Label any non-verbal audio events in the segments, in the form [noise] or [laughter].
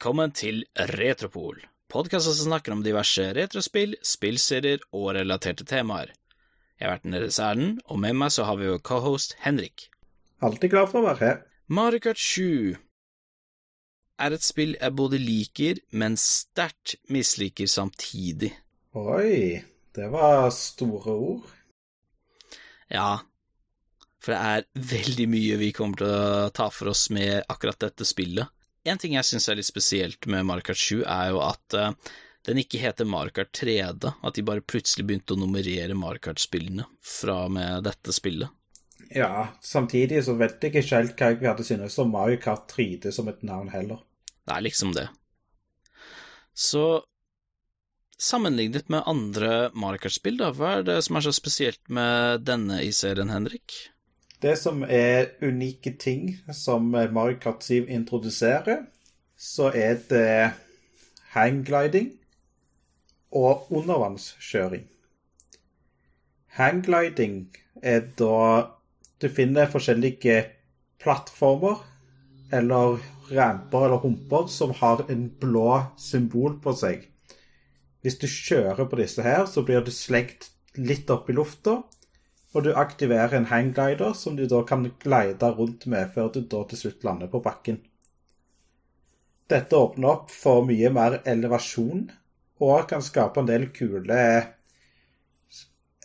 Velkommen til Retropol, podkasten som snakker om diverse retrospill, spillserier og relaterte temaer. Jeg har vært deres ærend, og med meg så har vi jo cohost Henrik. Alltid glad for å være her. Mario Kart 7 er et spill jeg både liker, men sterkt misliker samtidig. Oi, det var store ord. Ja, for det er veldig mye vi kommer til å ta for oss med akkurat dette spillet. En ting jeg syns er litt spesielt med Mario Kart 7, er jo at uh, den ikke heter Mario Kart 3D, at de bare plutselig begynte å nummerere Mario Kart-spillene fra og med dette spillet. Ja, samtidig så vet jeg ikke helt hva jeg hadde syntes om Mario Kart 3D som et navn heller. Det er liksom det. Så sammenlignet med andre Mario Kart-spill, da, hva er det som er så spesielt med denne i serien, Henrik? Det som er unike ting som Mario Kart 7 introduserer, så er det hanggliding og undervannskjøring. Hanggliding er da du finner forskjellige plattformer eller ramper eller humper som har en blå symbol på seg. Hvis du kjører på disse her, så blir du slengt litt opp i lufta, og du aktiverer en hangglider som du da kan glide rundt med før du da til slutt lander på bakken. Dette åpner opp for mye mer elevasjon og kan skape en del kule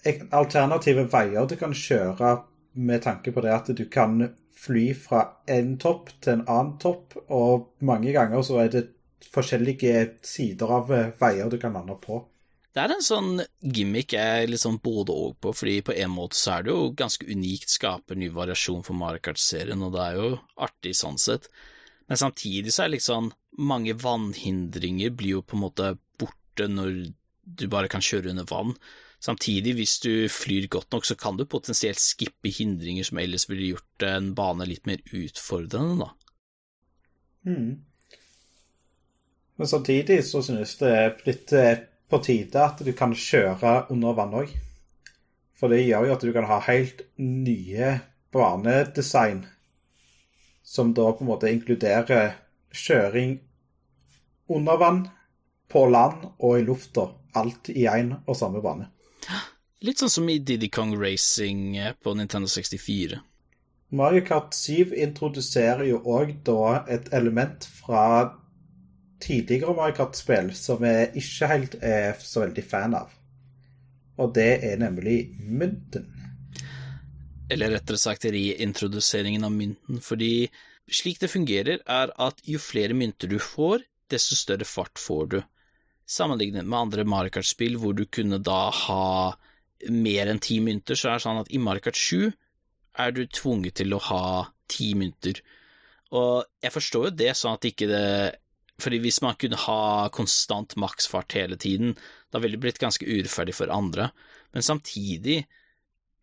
alternative veier du kan kjøre med tanke på det at du kan fly fra en topp til en annen topp, og mange ganger så er det forskjellige sider av veier du kan lande på. Det er en sånn gimmick jeg liksom både og på, fordi på en måte så er det jo ganske unikt, skaper ny variasjon for Mario Kart-serien, og det er jo artig sånn sett. Men samtidig så er det liksom mange vannhindringer blir jo på en måte borte når du bare kan kjøre under vann. Samtidig, hvis du flyr godt nok, så kan du potensielt skippe hindringer som ellers ville gjort en bane litt mer utfordrende, da. Mm. Men samtidig så synes det er blitt på tide at du kan kjøre under vann òg. For det gjør jo at du kan ha helt nye banedesign som da på en måte inkluderer kjøring under vann, på land og i lufta. Alt i én og samme bane. Litt sånn som i Diddy Kong Racing på Nintendo 64. Mario Kart 7 introduserer jo òg da et element fra tidligere Mario Kart-spill som jeg ikke helt er så veldig fan av. Og det er nemlig mynten. Eller rettere sagt reintroduseringen av mynten, fordi slik det fungerer, er at jo flere mynter du får, desto større fart får du. Sammenlignet med andre Mario Kart-spill hvor du kunne da ha mer enn ti mynter, så er det sånn at i Mario Kart 7 er du tvunget til å ha ti mynter. Og jeg forstår jo det sånn at ikke det fordi hvis man kunne ha konstant maksfart hele tiden, da ville det blitt ganske urettferdig for andre. Men samtidig,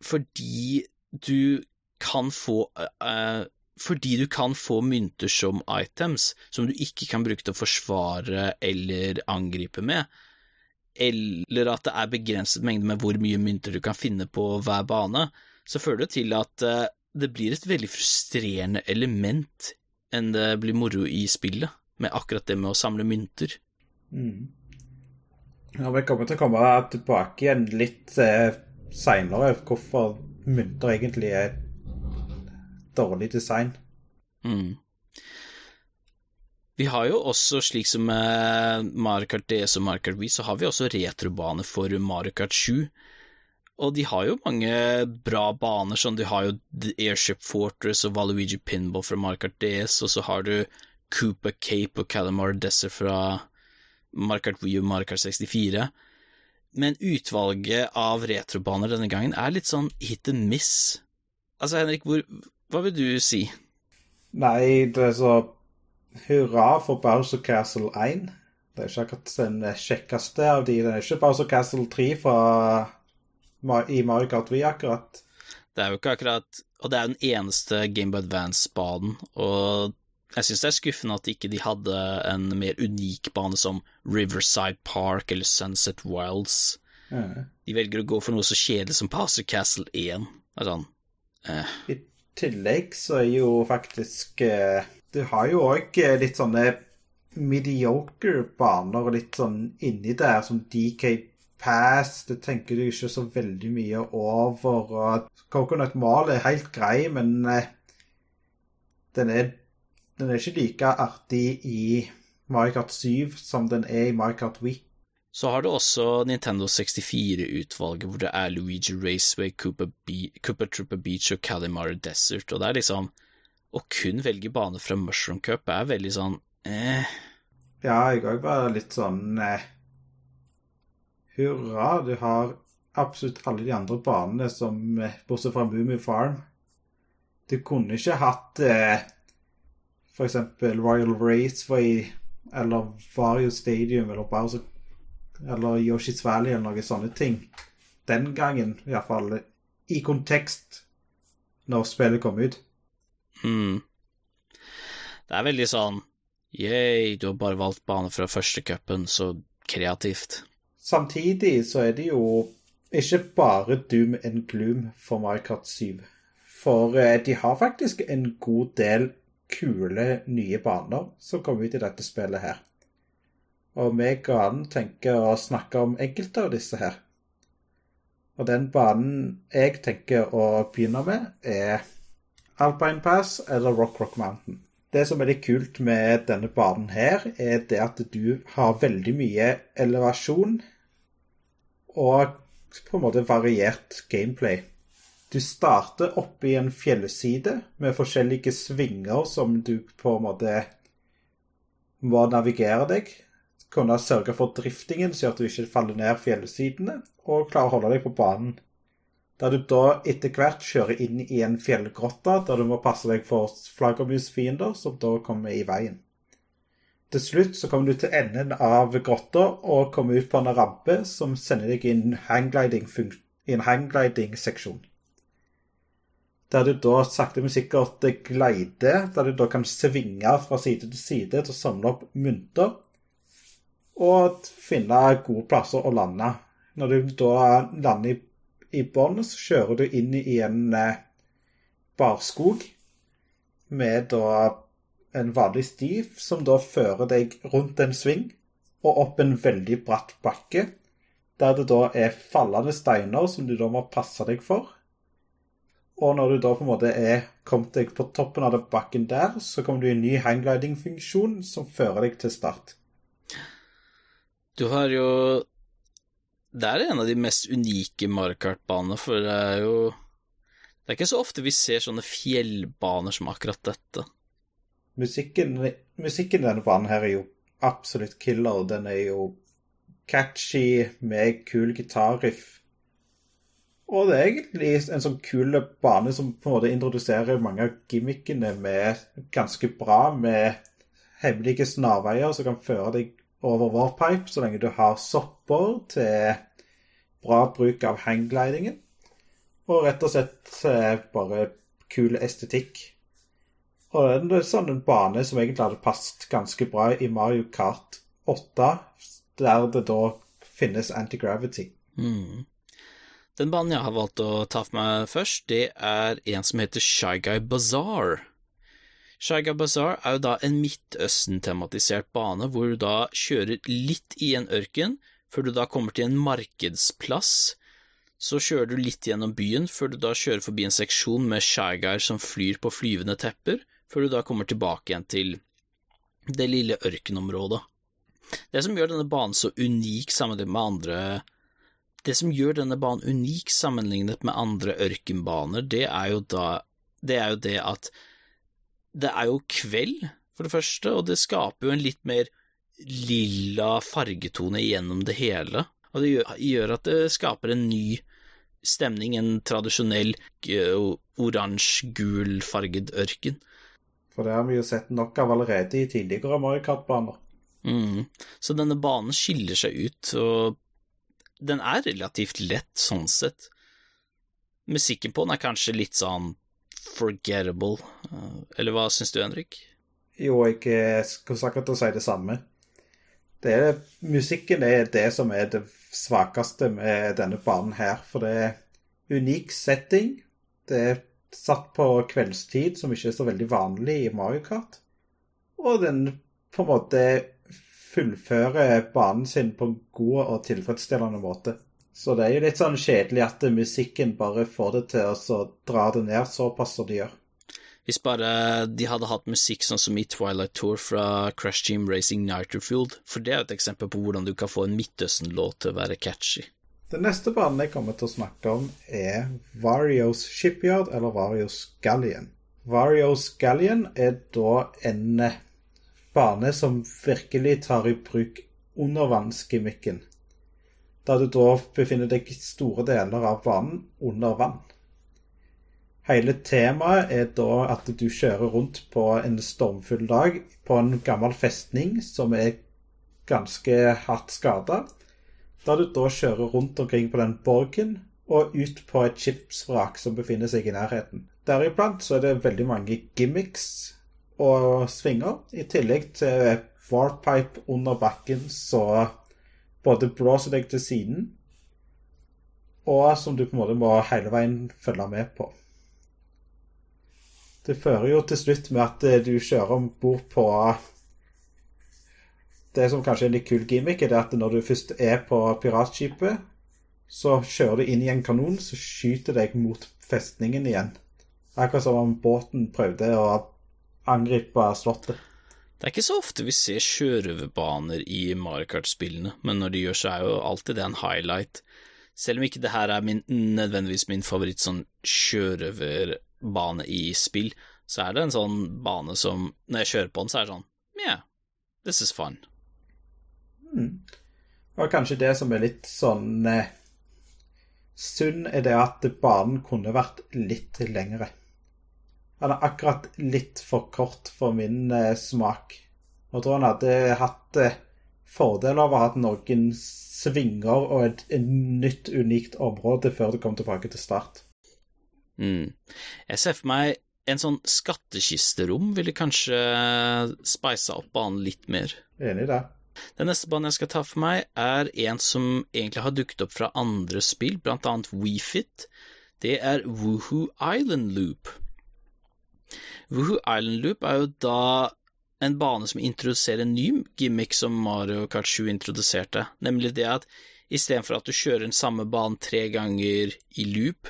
fordi du kan få uh, fordi du kan få mynter som items som du ikke kan bruke til å forsvare eller angripe med, eller at det er begrenset mengde med hvor mye mynter du kan finne på hver bane, så fører det til at uh, det blir et veldig frustrerende element enn det blir moro i spillet, med akkurat det med å samle mynter. Mm. Ja, Vi kommer til å komme tilbake igjen litt eh, seinere hvorfor mynter egentlig er dårlig design. Mm. Vi har jo også, slik som Mario Kart DS og Mario Kart Wii, så har vi også retrobane for Mario Kart 7. Og de har jo mange bra baner, sånn de har jo Airship Fortress og Valuigi Pinball fra Mario Kart DS, og så har du Cooper Cape og Calamar Desert fra Mario Kart Wii og Mario Kart 64. Men utvalget av retrobaner denne gangen er litt sånn hit and miss. Altså, Henrik, hvor, hva vil du si? Nei, det er så hurra for Bowser Castle 1. Det er ikke akkurat den kjekkeste av de. Det er ikke Bowser Castle 3 fra, i Mario Kart Wii, akkurat. Det er jo ikke akkurat Og det er den eneste Game by Advance-banen, og jeg syns det er skuffende at ikke de hadde en mer unik bane som Riverside Park eller Sunset Wilds. Mm. De velger å gå for noe så kjedelig som Passer Castle 1. Det er sånn eh. I tillegg så er jo faktisk eh, Du har jo òg litt sånne mediocre baner litt sånn inni der, som DK Pass. Det tenker du ikke så veldig mye over. og Coconut Mall er helt grei, men eh, den er, den er ikke like artig i Mario Kart 7 som den er i Mario Kart Wii. Så har du også Nintendo 64-utvalget, hvor det er Luigi Raceway, Cooper, Be Cooper Trooper Beach og Calimar Desert, og det er liksom Å kun velge bane fra Mushroom Cup er veldig sånn eh. Ja, jeg òg var litt sånn eh, Hurra, du har absolutt alle de andre banene som eh, Bortsett fra Moomy Farm. Du kunne ikke hatt eh, eksempel Royal Raceway eller Vario Stadium eller Bowser eller Yoshi's Valley eller noen sånne ting. Den gangen, iallfall i kontekst, når spillet kom ut. Mm. Det er veldig sånn Yeah, du har bare valgt bane fra første cupen, så kreativt. Samtidig så er det jo ikke bare doom and gloom for Mario Kart 7. For eh, de har faktisk en god del kule nye baner som kom ut i dette spillet her. Og meg og han tenker å snakke om enkelte av disse her. Og den banen jeg tenker å begynne med, er Alpine Pass eller Rock Rock Mountain. Det som er litt kult med denne banen her, er det at du har veldig mye elevasjon og på en måte variert gameplay. Du starter oppe i en fjellside med forskjellige svinger som du på en måte må navigere deg kunne sørge for driftingen, så at du ikke faller ned fjellsidene, og klare å holde deg på banen. Der du da etter hvert kjører inn i en fjellgrotte, der du må passe deg for flaggermusfiender som da kommer i veien. Til slutt så kommer du til enden av grotta og kommer ut på en rampe som sender deg inn i en hanggliding-seksjon. Der du da sakte, men sikkert gleider. der du da kan svinge fra side til side til å samle opp mynter og finne gode plasser å lande. Når du da lander i, i bånn, så kjører du inn i en eh, barskog med da en vanlig sti som da fører deg rundt en sving og opp en veldig bratt bakke, der det da er fallende steiner som du da må passe deg for. Og når du da på en måte er kommet deg på toppen av bakken der, så kommer du i en ny hanggliding-funksjon som fører deg til start. Du har jo Det er en av de mest unike Mario Kart-banene, for det er jo Det er ikke så ofte vi ser sånne fjellbaner som akkurat dette. Musikken, musikken i denne banen her er jo absolutt killer. Den er jo catchy med kul gitarriff. Og det er egentlig en sånn kul bane som på en måte introduserer mange av gimmickene med ganske bra, med hemmelige snarveier som kan føre deg over Warpipe så lenge du har sopper til bra bruk av hangglidingen. Og rett og slett eh, bare kul estetikk. Og det er sånn en bane som egentlig hadde passet ganske bra i Mario Kart 8, der det da finnes anti-gravity. Mm. Den banen jeg har valgt å ta for meg først, det er en som heter Shy Guy Bazaar. Shaiga Bazaar er jo da en Midtøsten-tematisert bane, hvor du da kjører litt i en ørken, før du da kommer til en markedsplass. Så kjører du litt gjennom byen, før du da kjører forbi en seksjon med shyguyer som flyr på flyvende tepper, før du da kommer tilbake igjen til det lille ørkenområdet. Det som gjør denne banen så unik sammenlignet med andre Det som gjør denne banen unik sammenlignet med andre ørkenbaner, det er jo da Det er jo det at det er jo kveld, for det første, og det skaper jo en litt mer lilla fargetone gjennom det hele. Og det gjør, gjør at det skaper en ny stemning, en tradisjonell oransje-gul farget ørken. For det har vi jo sett nok av allerede i tidligere Mario Kart-baner. Mm. Så denne banen skiller seg ut, og den er relativt lett sånn sett. Musikken på den er kanskje litt sånn forgettable. Eh, eller hva syns du, Henrik? Jo, jeg skulle til å si det samme. Det er, musikken er det som er det svakeste med denne banen her. For det er unik setting. Det er satt på kveldstid, som ikke er så veldig vanlig i Mario Kart. Og den på en måte fullfører banen sin på en god og tilfredsstillende måte. Så det er jo litt sånn kjedelig at musikken bare får det til å dra det ned såpass som de gjør. Hvis bare de hadde hatt musikk sånn som i Twilight Tour fra Crash Team Racing Nitrofield, for det er et eksempel på hvordan du kan få en Midtøsten-låt til å være catchy. Den neste banen jeg kommer til å snakke om, er Varios Shipyard, eller Varios Galleon. Varios Galleon er da en bane som virkelig tar i bruk undervannsgimmicken da du da befinner deg store deler av banen under vann. Hele temaet er da at du kjører rundt på en stormfull dag på en gammel festning som er ganske hardt skada. Da du da kjører rundt omkring på den borgen og ut på et skipsvrak som befinner seg i nærheten. Deriblant så er det veldig mange gimmicks og svinger, i tillegg til warpipe under bakken så både blåser deg til siden, og som du på en måte må hele veien følge med på. Det fører jo til slutt med at eh, du kjører om bord på Det som kanskje er en litt kul gimmick, er at når du først er på piratskipet, så kjører du inn i en kanon så skyter deg mot festningen igjen. Akkurat som om båten prøvde å angripe slottet. Det er ikke så ofte vi ser sjørøverbaner i Mario Kart-spillene, men når de gjør så er jo alltid det en highlight. Selv om ikke det her er min, nødvendigvis min favoritt sånn sjørøverbane i spill, så er det en sånn bane som Når jeg kjører på den, så er det sånn Yeah, this is fun. Mm. Og kanskje det som er litt sånn eh, sunn, er det at banen kunne vært litt lengre. Han er akkurat litt for kort for min eh, smak. Jeg tror han hadde hatt eh, fordel av å ha hatt noen svinger og et, et, nytt, unikt område før det kom tilbake til start. Mm. Jeg ser for meg en sånn skattekisterom ville kanskje speisa opp banen litt mer. Enig i det. Den neste banen jeg skal ta for meg, er en som egentlig har dukket opp fra andre spill, blant annet WeFit. Det er Woohoo Island Loop. Woohoo Island Loop er jo da en bane som introduserer en ny gimmick som Mario Kart 7 introduserte, nemlig det at istedenfor at du kjører den samme banen tre ganger i loop,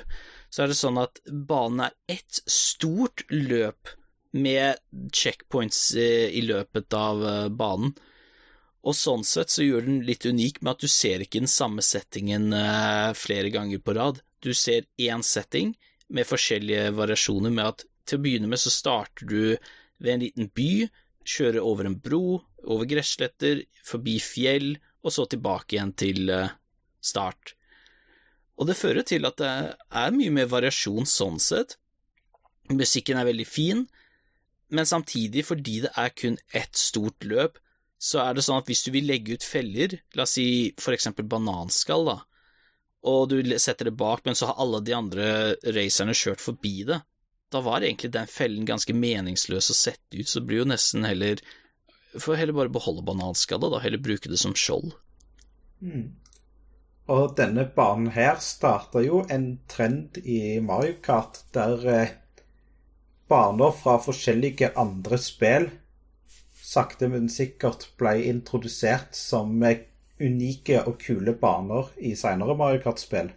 så er det sånn at banen er ett stort løp med checkpoints eh, i løpet av eh, banen. Og sånn sett så gjør den litt unik med at du ser ikke den samme settingen eh, flere ganger på rad. Du ser én setting med forskjellige variasjoner med at til å begynne med så starter du ved en liten by, kjører over en bro, over gressletter, forbi fjell, og så tilbake igjen til eh, start. Og det fører til at det er mye mer variasjon sånn sett. Musikken er veldig fin, men samtidig, fordi det er kun ett stort løp, så er det sånn at hvis du vil legge ut feller, la oss si for eksempel bananskall, da, og du setter det bak, men så har alle de andre racerne kjørt forbi det, da var egentlig den fellen ganske meningsløs å sette ut, så blir jo nesten heller Får heller bare beholde bananskada, da, heller bruke det som skjold. Mm. Og denne banen her starta jo en trend i Mario Kart der eh, baner fra forskjellige andre spill sakte, men sikkert ble introdusert som eh, unike og kule baner i seinere Mario Kart-spill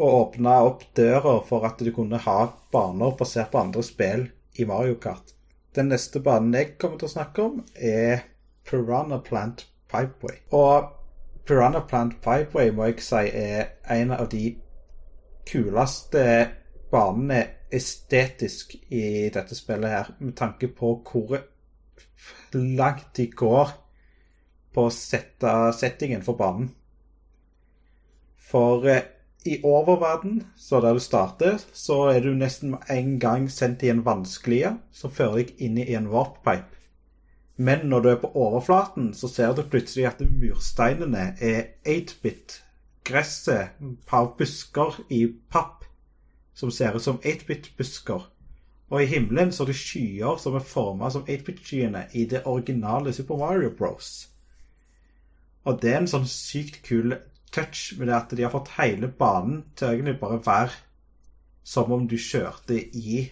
og åpna opp døra for at du kunne ha baner basert på andre spill i Mario Kart. Den neste banen jeg kommer til å snakke om, er Piranha Plant Pipeway. Og Piranha Plant Pipeway må jeg si er en av de kuleste banene estetisk i dette spillet her, med tanke på hvor langt de går på å sette settingen for banen. For eh, i oververden, så der du starter, så er du nesten en gang sendt i en vanskelige som fører deg inn i en warppipe. Men når du er på overflaten, så ser du plutselig at mursteinene er 8-bit. Gresset par busker i papp som ser ut som 8-bit-busker. Og i himmelen så er det skyer som er forma som 8-bit-skyene i det originale Super Mario Bros. Og det er en sånn sykt kul touch med det at de har fått hele banen til egentlig bare være som om du kjørte i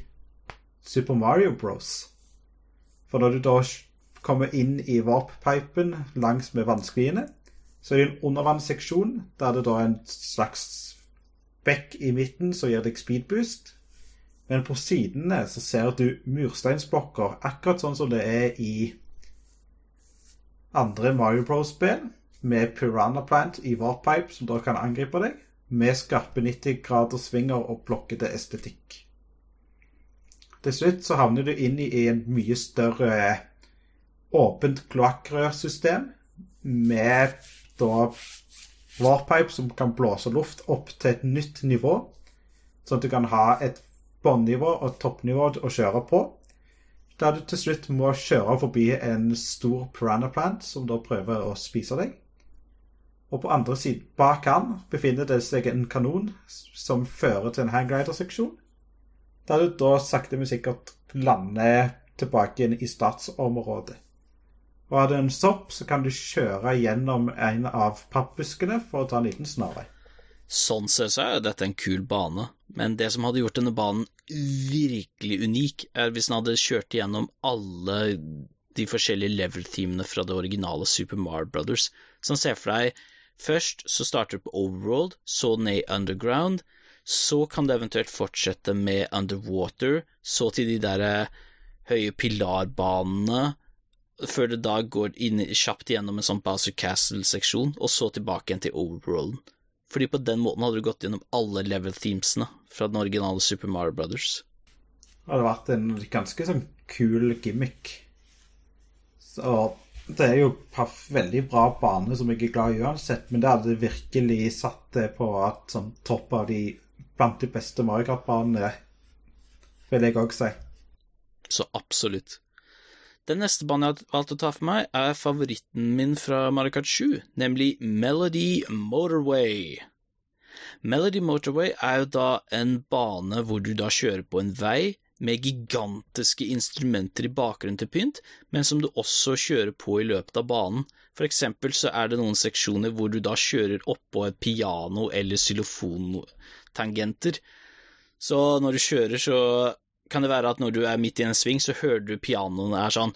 Super Mario Bros. For når du da kommer inn i warp-pipen langs med vannskliene, så er det en undervannsseksjon der det da er en slags bekk i midten som gir deg speedboost. Men på sidene så ser du mursteinsblokker, akkurat sånn som det er i andre Mario Bros-spill, med Piranha Plant i Warpipe, som da kan angripe deg, med skarpe 90 grader svinger og blokkete estetikk. Til slutt så havner du inn i en mye større åpent kloakkrørsystem med da Warpipe som kan blåse luft opp til et nytt nivå, sånn at du kan ha et båndnivå og toppnivå å kjøre på. Der du til slutt må kjøre forbi en stor piranha plant som da prøver å spise deg. Og på andre siden, bak han, befinner det seg en kanon som fører til en hangglider-seksjon. Der du da sakte, men sikkert lander tilbake igjen i statsområdet. Og er det en sopp, så kan du kjøre gjennom en av pappbuskene for å ta en liten snarvei. Sånn sett så er dette en kul bane, men det som hadde gjort denne banen virkelig unik, er hvis den hadde kjørt gjennom alle de forskjellige level-teamene fra det originale Super Mario Brothers. Sånn ser for deg Først så starter du på Overworld, så ned i Underground, så kan du eventuelt fortsette med Underwater, så til de der høye pilarbanene, før du da går inn, kjapt gjennom en sånn Bowser Castle-seksjon, og så tilbake igjen til Overworlden. Fordi på den måten hadde du gått gjennom alle level-themesene fra den originale Super Mario Brothers. Det hadde vært en ganske sånn kul gimmick. Så det er jo veldig bra bane som jeg er glad i uansett, men det hadde virkelig satt det på at sånn topp av de blant de beste Mario Kart-banene, vil jeg òg si. Så absolutt. Den neste banen jeg har valgt å ta for meg, er favoritten min fra Mario Kart 7, nemlig Melody Motorway. Melody Motorway er jo da en bane hvor du da kjører på en vei med gigantiske instrumenter i bakgrunnen til pynt, men som du også kjører på i løpet av banen. For eksempel så er det noen seksjoner hvor du da kjører oppå et piano eller xylofontangenter. Så når du kjører, så kan det være at når du er midt i en sving, så hører du pianoene er sånn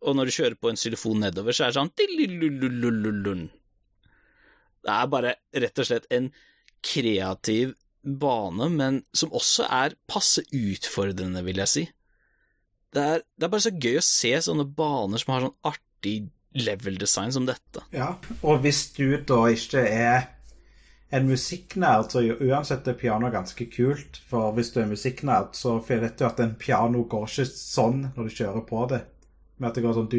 Og når du kjører på en xylofon nedover, så er det sånn Det er bare rett og slett en kreativ bane, men som også er passe utfordrende, vil jeg si. Det er, det er, bare så gøy å se sånne baner som har sånn artig level-design som dette. Ja, og hvis du da ikke er en musikknerd, så uansett er piano ganske kult. For hvis du er musikknerd, så vet du at en piano går ikke sånn når du kjører på det. Med at det går sånn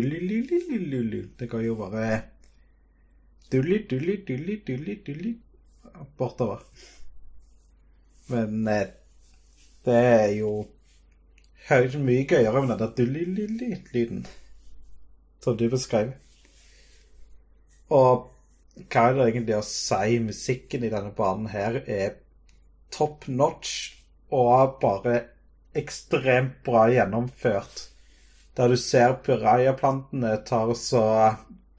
Det går jo bare bortover. Men eh, det er jo høyt mye gøyere med den der dulli-lyden som du beskrev. Og hva er det egentlig å si? Musikken i denne banen her er top notch og bare ekstremt bra gjennomført. Der du ser pirajaplantene tar så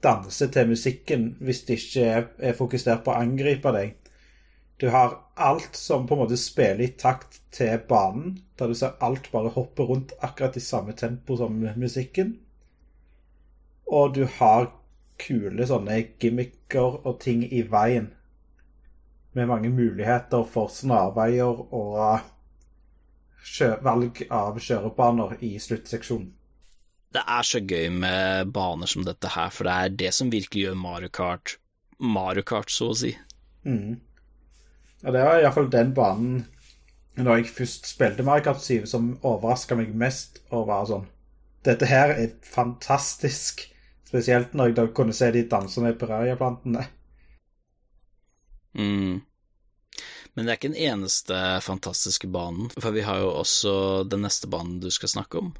danser til musikken hvis de ikke er fokusert på å angripe deg. Du har alt som på en måte spiller i takt til banen, der du ser alt bare hoppe rundt akkurat i samme tempo som musikken. Og du har kule sånne gimmicker og ting i veien. Med mange muligheter for snarveier og valg av kjørebaner i sluttseksjonen. Det er så gøy med baner som dette her, for det er det som virkelig gjør Mario Kart Mario Kart, så å si. Mm. Ja, det var iallfall den banen når jeg først spilte Mario Kart 7, som overraska meg mest og var sånn Dette her er fantastisk. Spesielt når jeg da kunne se de danse med pirariaplantene. Mm. Men det er ikke den eneste fantastiske banen, for vi har jo også den neste banen du skal snakke om.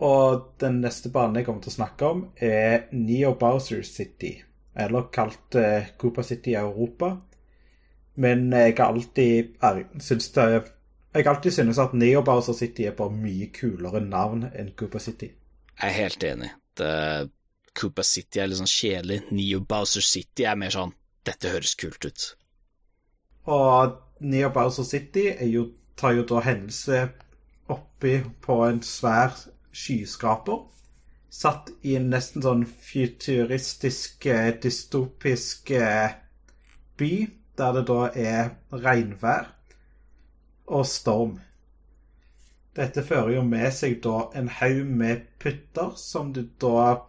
Og den neste banen jeg kommer til å snakke om, er Neo Bowser City, eller kalt uh, Cooper City i Europa. Men jeg har alltid syns det jeg alltid syntes at Neo Bowser City er bare mye kulere navn enn Cooper City. Jeg er helt enig. Det, Cooper City er litt sånn kjedelig. Neo Bowser City er mer sånn Dette høres kult ut. Og Neo Bowser City jo, tar jo da hendelse oppi på en svær skyskraper. Satt i en nesten sånn futuristisk, eh, dystopisk eh, by, der det da er regnvær og storm. Dette fører jo med seg da en haug med putter som du da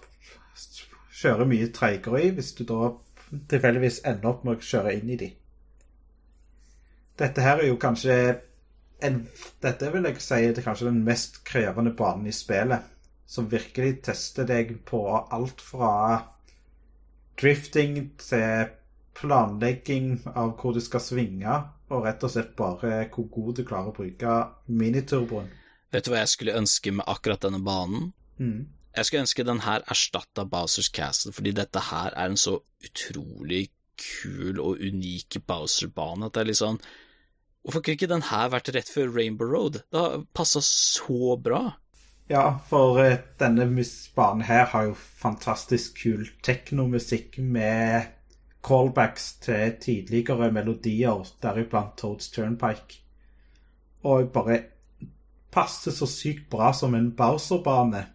kjører mye treigere i, hvis du da tilfeldigvis ender opp med å kjøre inn i de. Dette her er jo kanskje en, Dette vil jeg si er kanskje den mest krevende banen i spillet. Som virkelig tester deg på alt fra drifting til planlegging av hvor du skal svinge, og rett og slett bare hvor god du klarer å bruke miniturboen. Vet du hva jeg skulle ønske med akkurat denne banen? Mm. Jeg skulle ønske den her erstatta Bowsers Castle, fordi dette her er en så utrolig kul og unik Bowser-bane at det er litt sånn Hvorfor kunne ikke den her vært rett før Rainbow Road? Det har passa så bra. Ja, for uh, denne banen her har jo fantastisk kul teknomusikk med callbacks til tidligere melodier, deriblant Toads Turnpike. Og bare passer så sykt bra som en Bowser-bane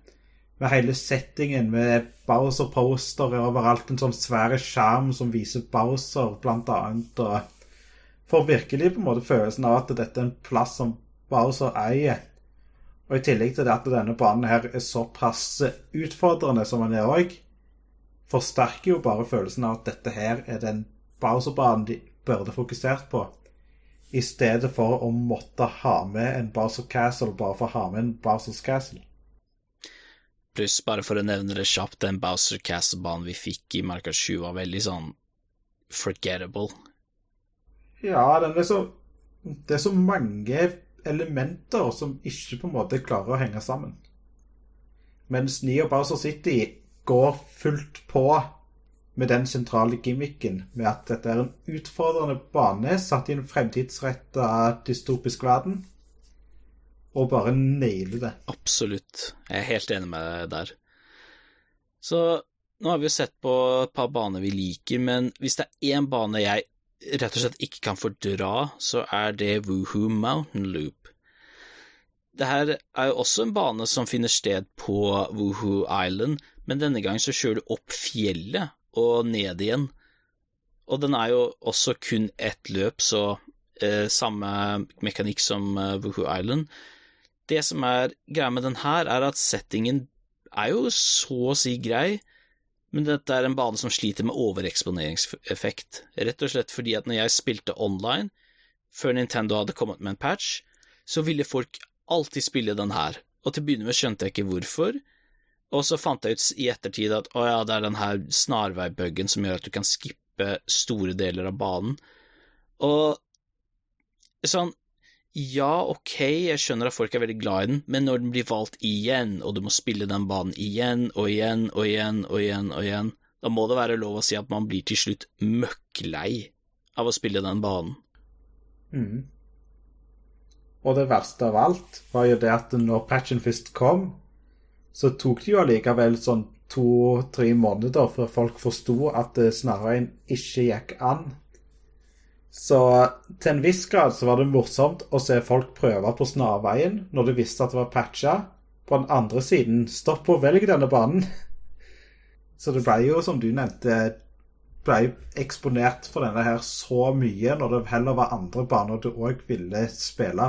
med hele settingen med Bowser-postere overalt. En sånn svære skjerm som viser Bowser, blant annet. Og får virkelig på en måte følelsen av at dette er en plass som Bowser eier. Og i tillegg til det at denne banen her er såpass utfordrende som den er òg, forsterker jo bare følelsen av at dette her er den Bowser-banen de burde fokusert på. I stedet for å måtte ha med en Bowser Castle bare for å ha med en Bowsers Castle. Pluss, bare for å nevne det kjapt, den Bowser Castle-banen vi fikk i Marka 7 var veldig sånn forgettable. Ja, den er så Det er så mange elementer som ikke på en måte klarer å henge sammen. Mens Neo Bowser City går fullt på med den sentrale gimmicken med at dette er en utfordrende bane satt i en fremtidsretta dystopisk verden og bare naile det. Absolutt. Jeg er helt enig med deg der. Så nå har vi jo sett på et par baner vi liker, men hvis det er én bane jeg rett og slett ikke kan fordra, så er det Woohoo Mountain Loop. Det her er jo også en bane som finner sted på Woohoo Island, men denne gangen så kjører du opp fjellet og ned igjen. Og den er jo også kun ett løp, så eh, samme mekanikk som eh, Woohoo Island det som er greia med den her, er at settingen er jo så å si grei, men dette er en bane som sliter med overeksponeringseffekt, rett og slett fordi at når jeg spilte online, før Nintendo hadde kommet med en patch, så ville folk alltid spille den her, og til å begynne med skjønte jeg ikke hvorfor, og så fant jeg ut i ettertid at å ja, det er den her snarveibuggen som gjør at du kan skippe store deler av banen, og sånn ja, ok, jeg skjønner at folk er veldig glad i den, men når den blir valgt igjen, og du må spille den banen igjen og igjen og igjen og igjen og igjen, da må det være lov å si at man blir til slutt møkklei av å spille den banen. Mm. Og det verste av alt var jo det at når patchen først kom, så tok det jo allikevel sånn to-tre måneder før folk forsto at snarveien ikke gikk an. Så til en viss grad så var det morsomt å se folk prøve på snarveien når de visste at det var patcha. På den andre siden, stopp og velg denne banen. [laughs] Så det ble jo, som du nevnte, ble eksponert for denne her så mye, når det heller var andre baner du òg ville spille.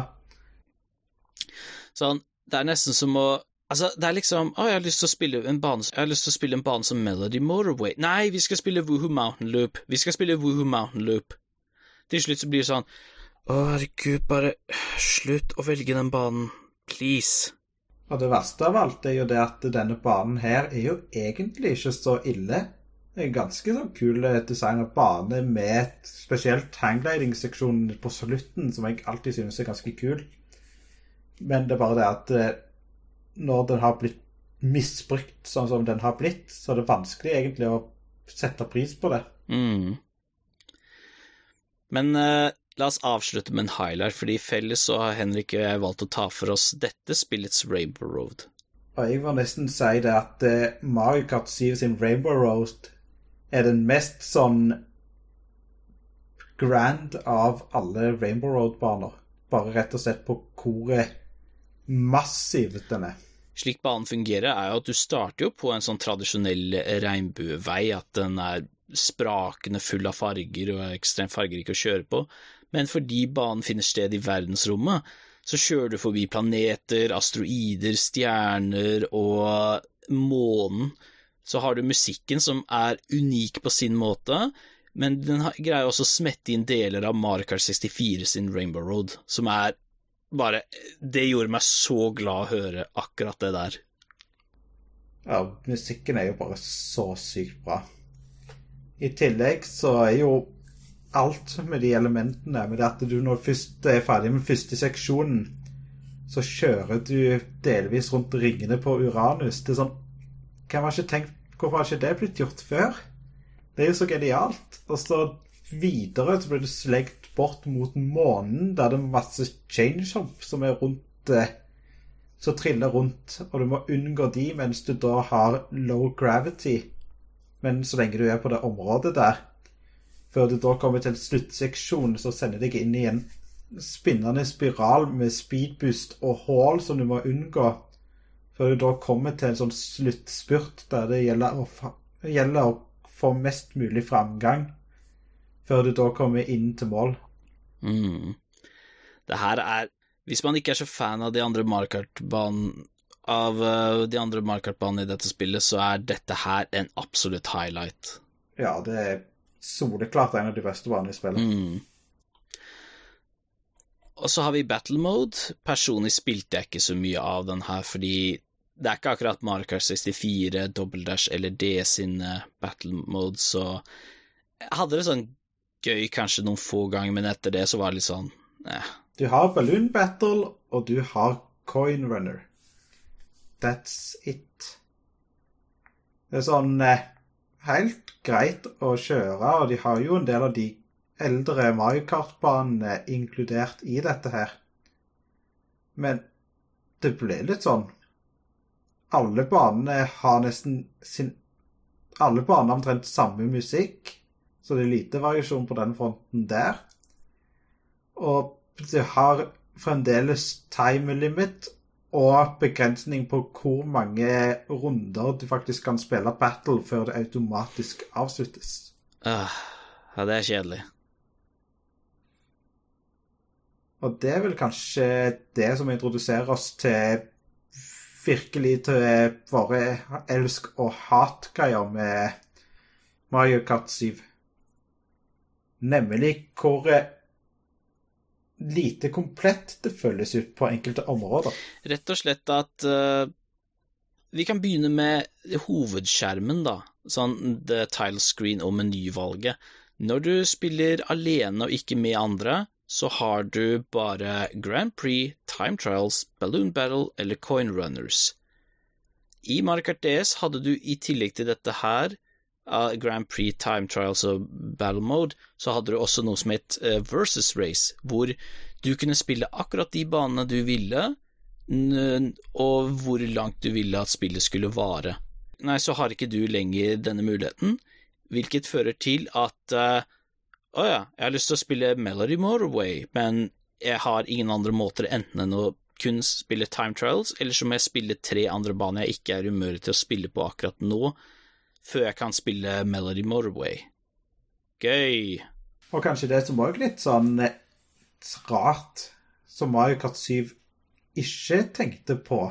Sånn, det er nesten som å Altså, det er liksom Å, jeg har lyst til å spille en bane Jeg har lyst til å spille en bane som Melody Motorway. Nei, vi skal spille Woohoo Mountain Loop. Vi skal spille Woohoo Mountain Loop. Til slutt så blir det sånn Å, herregud, bare slutt å velge den banen. Please. Og det verste av alt er jo det at denne banen her er jo egentlig ikke så ille. Det er en ganske sånn kul design av bane med spesielt hanggliding-seksjonen på slutten, som jeg alltid synes er ganske kul. Men det er bare det at eh, når den har blitt misbrukt sånn som den har blitt, så er det vanskelig egentlig å sette pris på det. Mm. Men uh, la oss avslutte med en highlight, fordi felles så har Henrik og jeg valgt å ta for oss dette spillets Rainbow Road. Og jeg vil nesten si det at uh, Mario Kart 7 sin Rainbow Road er den mest sånn grand av alle Rainbow Road-baner. Bare rett og slett på hvor massiv den er. Slik banen fungerer, er jo at du starter jo på en sånn tradisjonell regnbuevei, at den er sprakende full av farger og er ekstremt fargerik å kjøre på, men fordi banen finner sted i verdensrommet, så kjører du forbi planeter, asteroider, stjerner og månen. Så har du musikken som er unik på sin måte, men den greier også å smette inn deler av Mario Kart 64 sin Rainbow Road, som er bare Det gjorde meg så glad å høre akkurat det der. Ja, musikken er jo bare så sykt bra. I tillegg så er jo alt med de elementene med at du når først er ferdig med første seksjonen, så kjører du delvis rundt ringene på Uranus. Det er sånn Hvem har ikke tenkt Hvorfor har ikke det blitt gjort før? Det er jo så genialt. Og så videre så blir du slengt bort mot månen, der det er masse change-hop som er rundt eh, som triller rundt, og du må unngå de mens du da har low gravity. Men så lenge du er på det området der, før du da kommer til sluttseksjon, så sender deg inn i en spinnende spiral med speedboost og hull som du må unngå, før du da kommer til en sånn sluttspurt der det gjelder å, gjelder å få mest mulig framgang, før du da kommer inn til mål. Mm. Det her er Hvis man ikke er så fan av de andre Mario Kart-banene av uh, de andre Mario Kart-banene i dette spillet, så er dette her en absolutt highlight. Ja, det er soleklart en av de beste banene i spillet. Mm. Og så har vi battle mode. Personlig spilte jeg ikke så mye av den her, fordi det er ikke akkurat Markart 64, Double Dash eller D sin battle mode, så jeg hadde det sånn gøy kanskje noen få ganger, men etter det så var det litt sånn eh. Du har Balloon Battle, og du har Coin Runner. That's it. Det er sånn eh, helt greit å kjøre, og de har jo en del av de eldre Mario Kart-banene inkludert i dette her. Men det ble litt sånn Alle banene har nesten sin Alle banene har omtrent samme musikk. Så det er lite variasjon på den fronten der. Og det har fremdeles time limit og begrensning på hvor mange runder du faktisk kan spille battle før det automatisk avsluttes. Uh, ja, det er kjedelig. Og det er vel kanskje det som introduserer oss til virkelig til våre elsk- og hat-greier med Mario Kart 7. Nemlig hvor eh, lite komplett det føles ut på enkelte områder. Rett og slett at uh, Vi kan begynne med hovedskjermen, da. Sånn the tile screen og menyvalget. Når du spiller alene og ikke med andre, så har du bare Grand Prix, Time Trials, Balloon Battle eller Coin Runners. I Mario Kart DS hadde du i tillegg til dette her uh, Grand Prix Time Trials og Battle Mode, så hadde du også noe som het uh, Versus Race, hvor du kunne spille akkurat de banene du ville, og hvor langt du ville at spillet skulle vare. Nei, så har ikke du lenger denne muligheten, hvilket fører til at uh, å ja, jeg har lyst til å spille Melody Motorway, men jeg har ingen andre måter enten enn å kun spille Time Trials, eller så må jeg spille tre andre baner jeg ikke er i humør til å spille på akkurat nå, før jeg kan spille Melody Motorway. Gøy. Og kanskje det som òg litt sånn eh, rart, som Mario Kart 7 ikke tenkte på,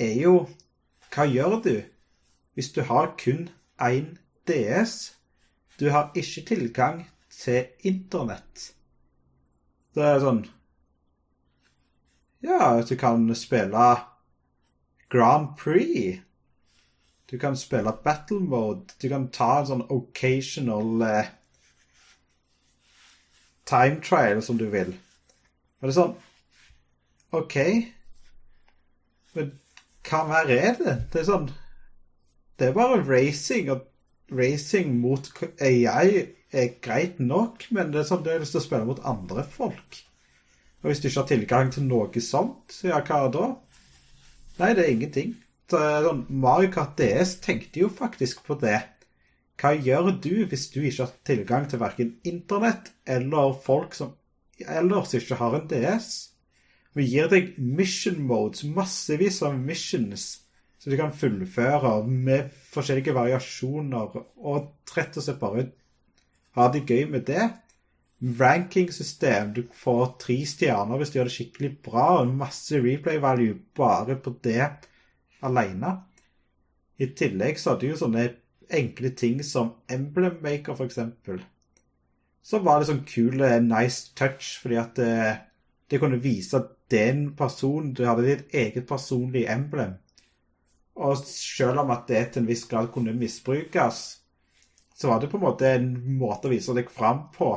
er jo hva gjør du hvis du har kun én DS? Du har ikke tilgang til internett. Det er sånn Ja, du kan spille Grand Prix du kan spille battle mode. Du kan ta en sånn occasional eh, time trial som du vil. Og det er sånn OK. Men hva mer er det? Det er sånn Det er bare racing, og racing mot AI er greit nok, men det er sånn du har lyst til å spille mot andre folk. Og hvis du ikke har tilgang til noe sånt, ja, hva da? Nei, det er ingenting. Sånn, Mario Kart DS tenkte jo faktisk på det. Hva gjør du hvis du ikke har tilgang til verken internett eller folk som ellers ikke har en DS? Vi gir deg mission modes, massevis av missions, så du kan fullføre med forskjellige variasjoner, og rett og slett bare ha det gøy med det. Rankingsystem. Du får tre stjerner hvis du gjør det skikkelig bra, og masse replay value bare på det alene. I tillegg så hadde du jo sånne enkle ting som Emblem Maker, for eksempel. Så var det sånn kul, nice touch, fordi at det, det kunne vise at den personen Du hadde ditt eget personlige emblem. Og selv om at det til en viss grad kunne misbrukes, så var det på en måte en måte å vise deg fram på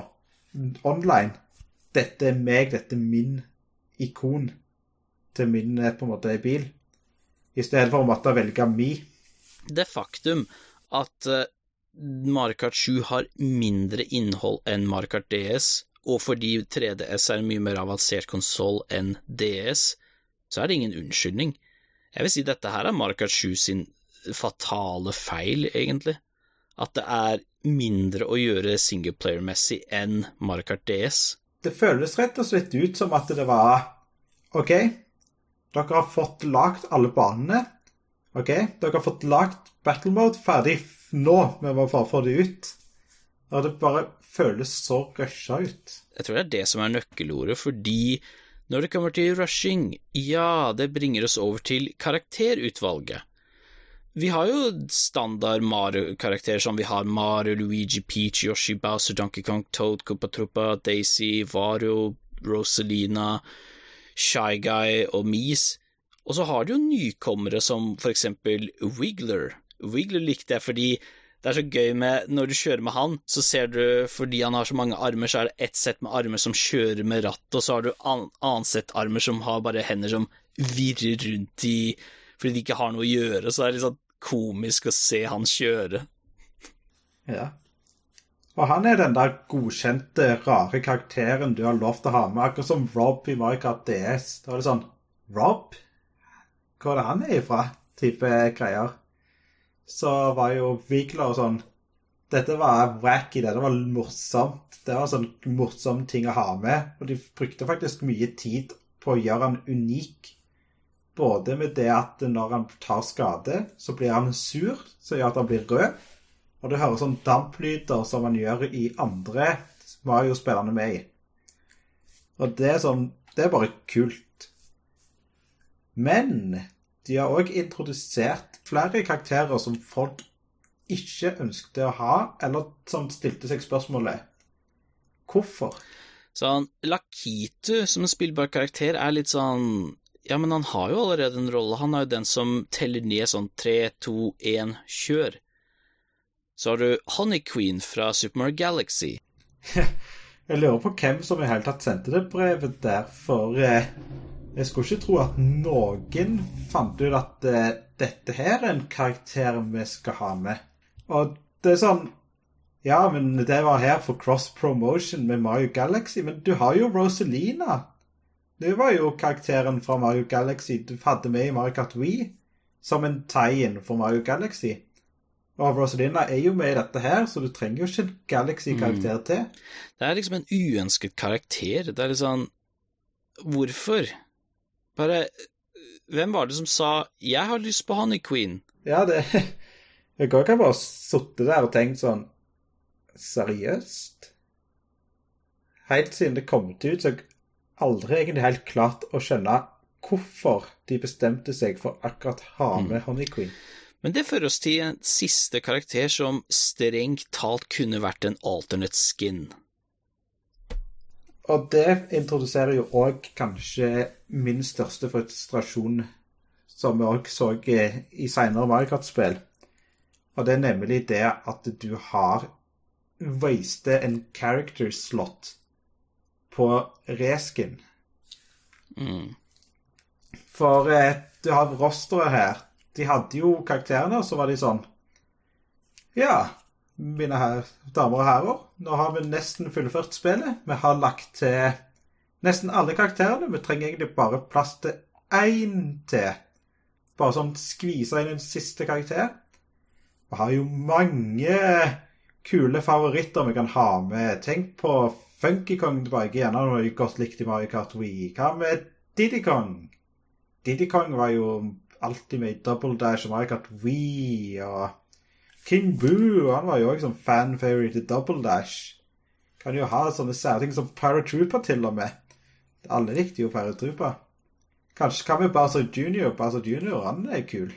online. Dette er meg, dette er min ikon til min eh, på en måte bil. I stedet for å måtte velge mi. Det faktum at uh, Mario Kart 7 har mindre innhold enn Mario Kart DS, og fordi 3DS er en mye mer avansert konsoll enn DS, så er det ingen unnskyldning. Jeg vil si dette her er Mario Kart 7 sin fatale feil, egentlig. At det er mindre å gjøre singleplayer-messig enn Mario Kart DS. Det føles rett og slett ut som at det var OK, dere har fått lagd alle banene. OK, dere har fått lagd battle mode ferdig nå, vi må bare få det ut. Og det bare føles så rusha ut. Jeg tror det er det som er nøkkelordet, fordi når det kommer til rushing, ja, det bringer oss over til karakterutvalget. Vi har jo standard Mario-karakterer som vi har Mario, Luigi, Peach, Yoshi, Bowser, Donkey Kong, Toad, Koopa Daisy, Vario, Rosalina, Shy Guy og Mies. Og så har du jo nykommere som for eksempel Wiggler. Wiggler likte jeg fordi det er så gøy med Når du kjører med han, så ser du Fordi han har så mange armer, så er det ett sett med armer som kjører med rattet, og så har du an, annet sett armer som har bare hender som virrer rundt i Fordi de ikke har noe å gjøre, så er det litt sånn komisk å se han kjøre. Ja. Og han er den der godkjente, rare karakteren du har lov til å ha med, akkurat som Rob i Kart DS. Da var det sånn Rob? Hvor er det han er ifra? Type greier så var jo Vigler sånn Dette var wacky, det var morsomt. Det var sånn morsom ting å ha med. Og de brukte faktisk mye tid på å gjøre han unik. Både med det at når han tar skade, så blir han sur, som gjør at han blir rød. Og du hører sånn damplyder som man gjør i andre Mario-spillerne med i. Og det er sånn Det er bare kult. Men de har òg introdusert flere karakterer som folk ikke ønsket å ha, eller som stilte seg spørsmålet hvorfor. Sånn, Lakitu som spillbar karakter er litt sånn Ja, men han har jo allerede en rolle. Han er jo den som teller ned sånn tre, to, én, kjør. Så har du Honey Queen fra Super Mario Galaxy. [laughs] Jeg lurer på hvem som i hele tatt sendte det brevet der, for eh, jeg skulle ikke tro at noen fant ut at uh, dette her er en karakter vi skal ha med. Og det er sånn Ja, men det var her for cross promotion med Mario Galaxy, men du har jo Rosalina. Det var jo karakteren fra Mario Galaxy du hadde med i Mario Kart Wii som en tie-in for Mario Galaxy. Og Rosalina er jo med i dette her, så du trenger jo ikke en Galaxy-karakter mm. til. Det er liksom en uønsket karakter. Det er litt sånn Hvorfor? Bare Hvem var det som sa 'jeg har lyst på Honey Queen'? Ja, det [laughs] Jeg kan ikke bare sitte der og tenke sånn Seriøst? Helt siden det kom ut, så har jeg aldri egentlig helt klart å skjønne hvorfor de bestemte seg for akkurat ha mm. med mm. Honey Queen. Men det fører oss til en siste karakter som strengt talt kunne vært en alternate skin. Og det introduserer jo òg kanskje min største frustrasjon, som vi òg så i seinere Mario Kart-spill. Og det er nemlig det at du har wastet en character slot på reskin. Mm. For eh, du har rosteret her. De hadde jo karakterene, og så var de sånn Ja, mine her, damer og herrer, nå har vi nesten fullført spillet. Vi har lagt til nesten alle karakterene. Vi trenger egentlig bare plass til én til. Bare sånn skvise inn en siste karakter. Vi har jo mange kule favoritter vi kan ha med. Tenk på Funky Kong tilbake igjen. Han har jo godt likt i Mario Kart Wii. Hva med Diddy Kong. Diddy Kong var jo alltid med i Double Dash og Mario Kart Wii og King Boo han var jo òg sånn fan-favorite i Double Dash. Kan jo ha sånne særting som Paratrooper til og med. Alle likte jo Paratrooper. Kanskje kan vi Bowser Junior? Bowser Junior, han er kul.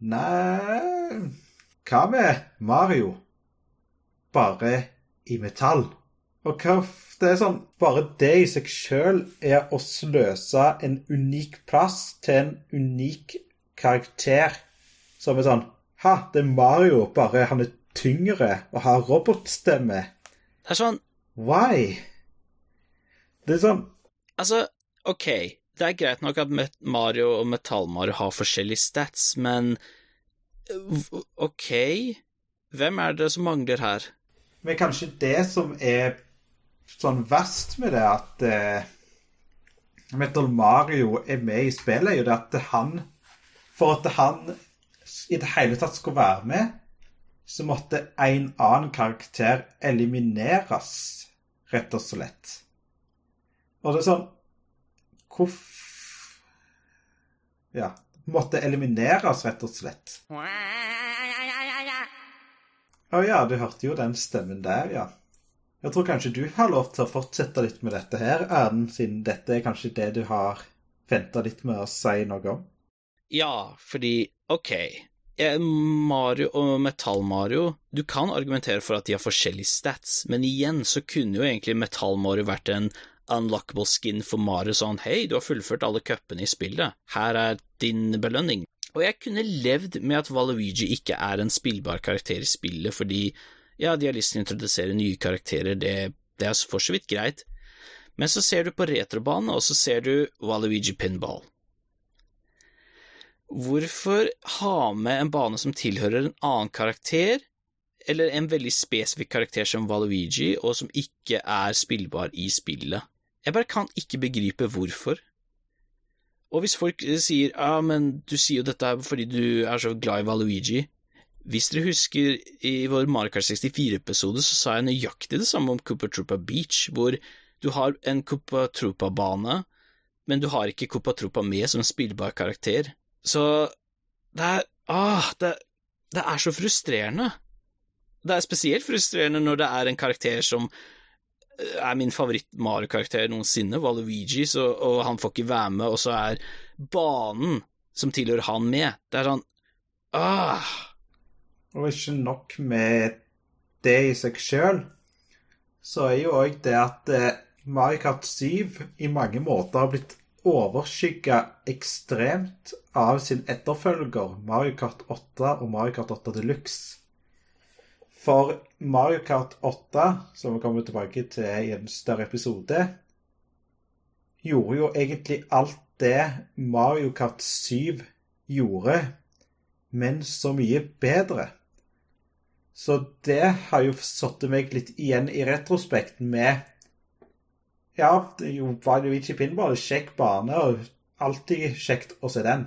Nei Hva med Mario? Bare i metall. Og hva Det er sånn Bare det i seg sjøl er å sløse en unik plass til en unik karakter som er sånn Ha, det er Mario, bare han er tyngre og har robotstemme. Det er sånn Why? Det er sånn Altså, ok, det er greit nok at Mario og Metall-Mario har forskjellige stats, men ok, hvem er det som mangler her? Men kanskje det som er sånn verst med det, at uh, Metal Mario er med i spillet, er jo det at han For at han i det hele tatt skulle være med, så måtte en annen karakter elimineres, rett og slett. Og det er sånn Hvorfor Ja. Måtte elimineres, rett og slett. Å ja, du hørte jo den stemmen der, ja. Jeg tror kanskje du har lov til å fortsette litt med dette her, Erlend, siden dette er kanskje det du har venta litt med å si noe om? Ja, fordi OK. Mario og Metall-Mario Du kan argumentere for at de har forskjellige stats, men igjen så kunne jo egentlig Metall-Mario vært en unlockable skin for Mario sånn Hei, du har fullført alle cupene i spillet. Her er din belønning. Og jeg kunne levd med at Valuigi ikke er en spillbar karakter i spillet, fordi ja, de har lyst til å introdusere nye karakterer, det, det er for så vidt greit. Men så ser du på retrobanen, og så ser du Valuigi Pinball. Hvorfor ha med en bane som tilhører en annen karakter, eller en veldig spesifikk karakter som Valuigi, og som ikke er spillbar i spillet? Jeg bare kan ikke begripe hvorfor. Og hvis folk sier ja, men du sier jo dette fordi du er så glad i Valuigi Hvis dere husker i vår Mario Kart 64-episode, så sa jeg nøyaktig det samme om Koopa Troopa Beach, hvor du har en Koopa Troopa-bane, men du har ikke Koopa Troopa med som spillbar karakter. Så det er Ah, det, det er så frustrerende. Det er spesielt frustrerende når det er en karakter som er min favoritt-Mario-karakter noensinne, Valuigi, så, og han får ikke være med, og så er banen som tilhører han, med. Det er sånn ah. Og ikke nok med det i seg sjøl, så er jo òg det at eh, Mario Kart 7 i mange måter har blitt overskygga ekstremt av sin etterfølger Mario Kart 8 og Mario Kart 8 Deluxe. For Mario Kart 8, som vi kommer tilbake til i en større episode, gjorde jo egentlig alt det Mario Kart 7 gjorde, men så mye bedre. Så det har jo satt meg litt igjen i retrospekt med Ja, det er jo Luigi Pinball, kjekk bane, og alltid kjekt å se den.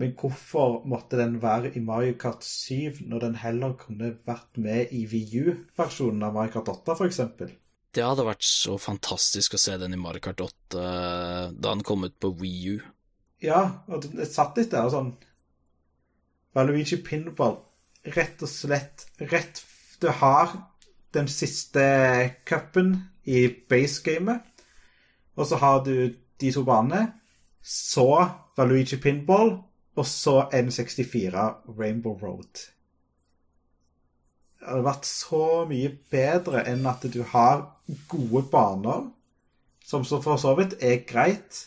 Men hvorfor måtte den være i Mario Kart 7 når den heller kunne vært med i VU-versjonen av Mario Kart 8, f.eks.? Det hadde vært så fantastisk å se den i Mario Kart 8 eh, da den kom ut på Wii U. Ja, og det satt litt der sånn Valuigi Pinball, rett og slett rett Du har den siste cupen i basegamet, og så har du de to banene. Så Valuigi Pinball, og så N64 Rainbow Road. Det hadde vært så mye bedre enn at du har gode baner, som for så vidt er greit,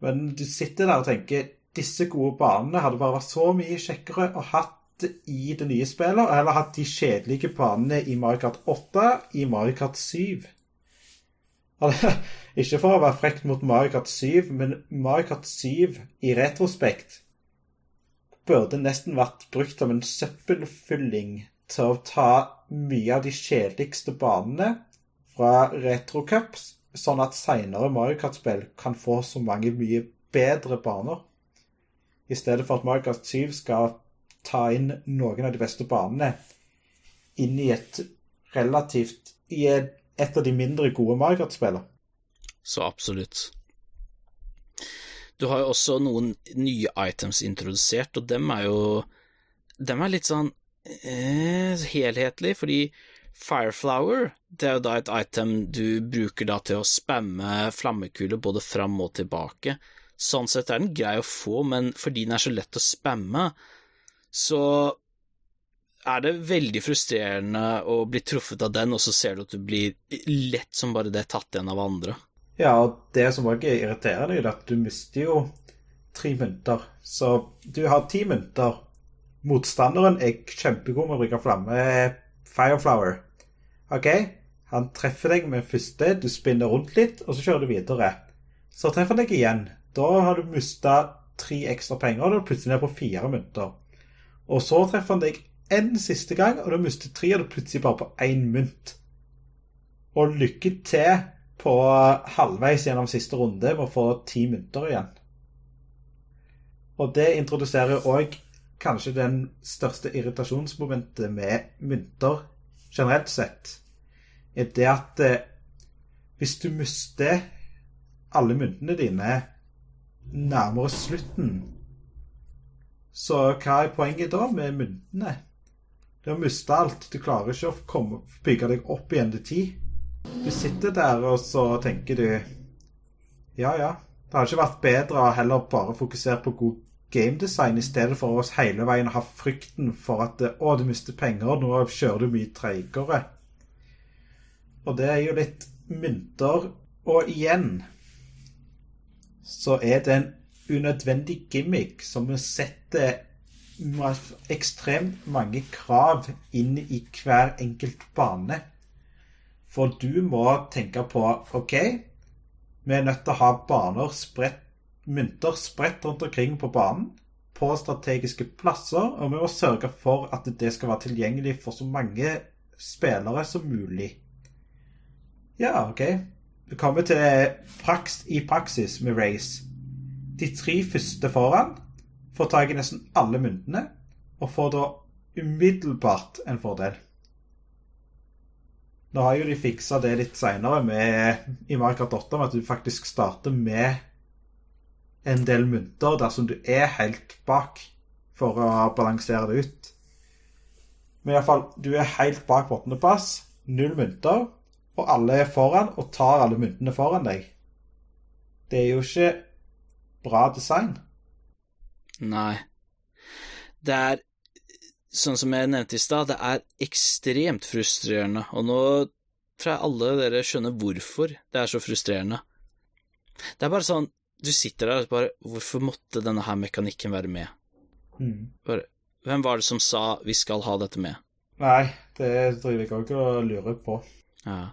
men du sitter der og tenker disse gode banene hadde bare vært så mye kjekkere å hatt i det nye spillet, og heller hatt de kjedelige banene i Mario Kart 8 i Mario Kart 7. [laughs] Ikke for å være frekt mot Mario Kart 7, men Mario Kart 7 i retrospekt burde nesten vært brukt som en søppelfylling til å ta mye av de kjedeligste banene fra retrocups, sånn at seinere Mario Kart-spill kan få så mange mye bedre baner. I stedet for at Mario Kart 7 skal ta inn noen av de beste banene inn i et relativt I et av de mindre gode Mario Kart-spillene. Så absolutt. Du har jo også noen nye items introdusert, og dem er jo Dem er litt sånn eh, helhetlig, fordi Fireflower, det er jo da et item du bruker da til å spamme flammekuler både fram og tilbake. Sånn sett er den grei å få, men fordi den er så lett å spamme, så er det veldig frustrerende å bli truffet av den, og så ser du at du blir lett som bare det tatt igjen av andre. Ja, og det som også er irriterende, er at du mister jo tre mynter. Så du har ti mynter. Motstanderen er kjempegod med å bruke flamme Fireflower. OK, han treffer deg med første, du spinner rundt litt, og så kjører du videre. Så treffer han deg igjen. Da har du mista tre ekstra penger, og du er plutselig ned på fire mynter. Og så treffer han deg en siste gang, og du mister tre, og du plutselig bare på én mynt. Og lykke til på halvveis gjennom siste runde med å få ti mynter igjen. Og det introduserer òg kanskje den største irritasjonsmomentet med mynter generelt sett, er det at eh, hvis du mister alle myntene dine nærmere slutten, så hva er poenget da med myntene? Du har mista alt. Du klarer ikke å komme, bygge deg opp igjen til ti. Du sitter der, og så tenker du Ja, ja. Det hadde ikke vært bedre å heller bare fokusere på god gamedesign i stedet for oss hele veien å ha frykten for at å, du mister penger, nå kjører du mye treigere. Og det er jo litt mynter. Og igjen så er det en unødvendig gimmick som setter ekstremt mange krav inn i hver enkelt bane. For du må tenke på OK, vi er nødt til å ha baner spredt mynter spredt rundt omkring på banen på strategiske plasser, og vi må sørge for at det skal være tilgjengelig for så mange spillere som mulig. Ja, OK. Vi kommer til praks i praksis med Race. De tre første foran får tak i nesten alle myntene, og får da umiddelbart en fordel. Nå har jo de fiksa det litt seinere i Markart Kart 8 med at du faktisk starter med en del mynter dersom du er helt bak, for å balansere det ut. Men iallfall, du er helt bak på åttendeplass, null mynter, og alle er foran og tar alle myntene foran deg. Det er jo ikke bra design. Nei. Det er, sånn som jeg nevnte i stad, det er ekstremt frustrerende, og nå tror jeg alle dere skjønner hvorfor det er så frustrerende. Det er bare sånn du sitter der og bare Hvorfor måtte denne her mekanikken være med? Mm. Bare, hvem var det som sa 'vi skal ha dette med'? Nei, det driver jeg òg og lurer på. Ja.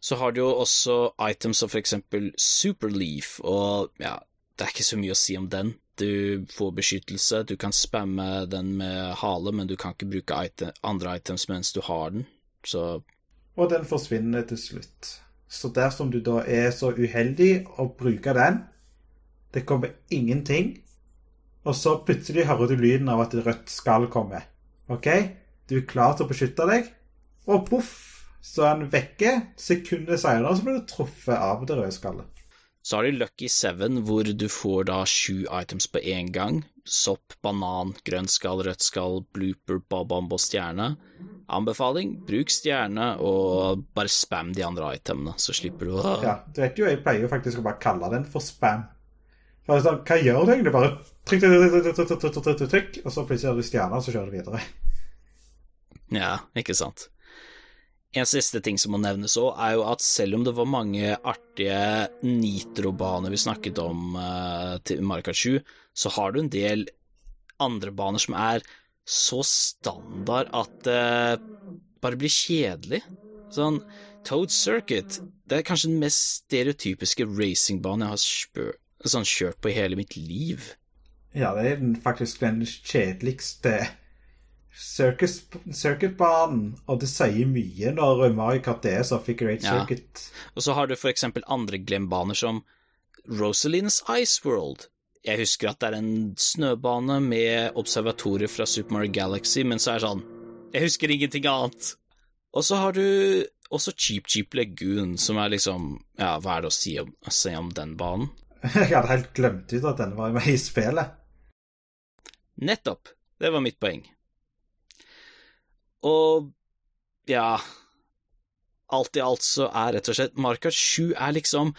Så har du jo også items som for eksempel Superleaf, og ja, det er ikke så mye å si om den. Du får beskyttelse, du kan spamme den med hale, men du kan ikke bruke item, andre items mens du har den, så Og den forsvinner til slutt. Så dersom du da er så uheldig å bruke den, det kommer ingenting. Og så plutselig hører du lyden av at et rødt skal komme. OK? Du er klar til å beskytte deg, og poff, så er den vekke. Sekundet senere så blir du truffet av det røde skallet. Så har du Lucky Seven, hvor du får da sju items på én gang. Sopp, banan, grønt skall, rødt skall, blooper, babambo, stjerne. Anbefaling, bruk stjerne, og bare spam de andre itemene, så slipper du å Ja, du vet jo, jeg pleier jo faktisk å bare kalle den for spam. Sånn, hva gjør du egentlig? Bare trykk, trykk, trykk, trykk, trykk, trykk, og så plutselig har du stjerne, og så kjører du videre. Ja, ikke sant. En siste ting som må nevnes òg, er jo at selv om det var mange artige nitrobaner vi snakket om uh, til Marka 7, så har du en del andre baner som er så standard at det uh, bare blir kjedelig. Sånn Toad Circuit, det er kanskje den mest stereotypiske racingbanen jeg har spør, sånn kjørt på i hele mitt liv. Ja, det er faktisk den kjedeligste circuitbanen, og det sier mye når Mario Kart DS har figure eight circuit. Ja. Og så har du for eksempel andre glembaner som Rosalines Ice World. Jeg husker at det er en snøbane med observatorier fra Super Mario Galaxy, men så er det sånn Jeg husker ingenting annet. Og så har du også Cheap Cheap Lagoon, som er liksom Ja, hva er det å si om, å si om den banen? [laughs] Jeg hadde helt glemt ut at den var med i spillet. Nettopp. Det var mitt poeng. Og ja Alt i alt så er rett og slett Marka 7 er liksom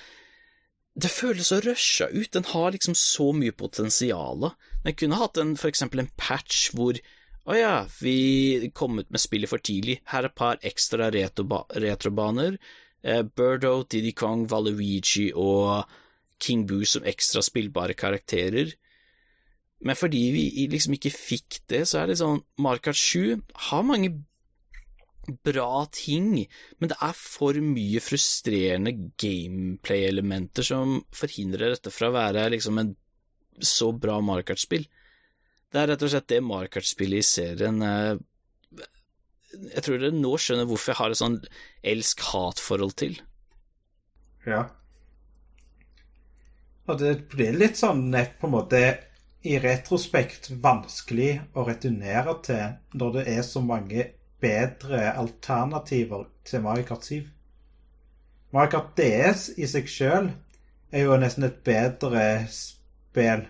Det føles så rusha ut. Den har liksom så mye potensial. Den kunne hatt en, for eksempel en patch hvor å ja, vi kom ut med spillet for tidlig. Her er et par ekstra retrobaner. Eh, Birdo, Didi Kong, Valuigi og King Boo som ekstra spillbare karakterer. Men fordi vi liksom ikke fikk det, så er det sånn Mario Kart 7 har mange bra ting, men det er for mye frustrerende gameplay-elementer som forhindrer dette fra å være liksom en så bra Mario Kart-spill. Det er rett og slett det Mario Kart-spillet i serien eh, Jeg tror dere nå skjønner hvorfor jeg har et sånn elsk-hat-forhold til. Ja. Og det blir litt sånn nett på en måte i retrospekt vanskelig å returnere til når det er så mange bedre alternativer til Mario Kart 7. Mario Kart DS i seg sjøl er jo nesten et bedre spill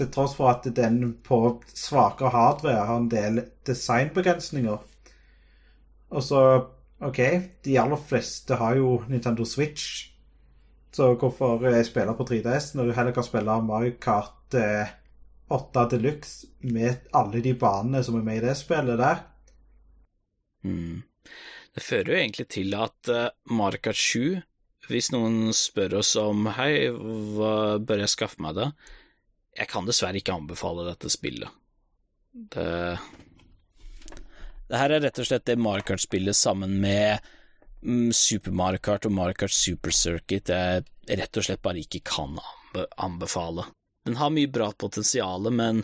til tross for at den på svakere hardware har en del designbegrensninger. Og så OK, de aller fleste har jo Nintendo Switch, så hvorfor spille på 3DS når du heller kan spille Mario Kart 8 de Deluxe med alle de banene som er med i det spillet der? Mm. Det fører jo egentlig til at uh, Mario Kart 7 hvis noen spør oss om hei, hva bør jeg skaffe meg da? Jeg kan dessverre ikke anbefale dette spillet. Det Det her er rett og slett det Mario Kart-spillet sammen med mm, Super Mario Kart og Mario Kart Super Circuit jeg rett og slett bare ikke kan anbefale. Den har mye bra potensial, men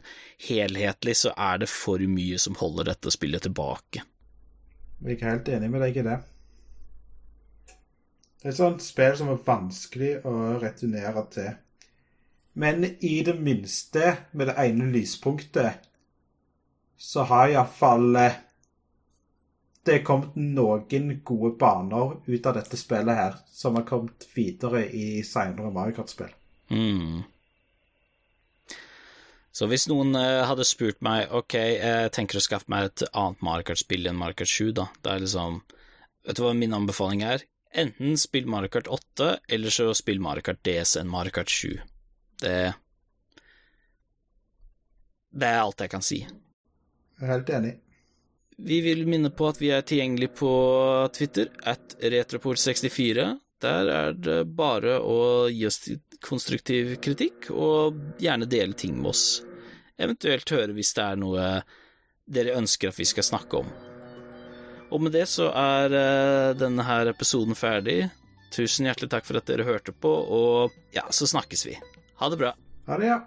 helhetlig så er det for mye som holder dette spillet tilbake. Jeg er ikke helt enig med deg i det. Det er et sånt spill som er vanskelig å returnere til. Men i det minste, med det ene lyspunktet, så har iallfall eh, det kommet noen gode baner ut av dette spillet her, som har kommet videre i seinere Mario Kart-spill. Mm. Så hvis noen uh, hadde spurt meg ok, jeg tenker å skaffe meg et annet Mario Kart-spill enn Mario Kart 7, da, det er liksom Vet du hva min anbefaling er? Enten spill Mario Kart 8, eller så spill Mario Kart DS enn Mario Kart 7. Det Det er alt jeg kan si. Jeg er helt enig. Vi vil minne på at vi er tilgjengelig på Twitter, at retroport64. Der er det bare å gi oss konstruktiv kritikk, og gjerne dele ting med oss. Eventuelt høre hvis det er noe dere ønsker at vi skal snakke om. Og med det så er eh, denne her episoden ferdig. Tusen hjertelig takk for at dere hørte på, og ja, så snakkes vi. Ha det bra. Ha det, ja.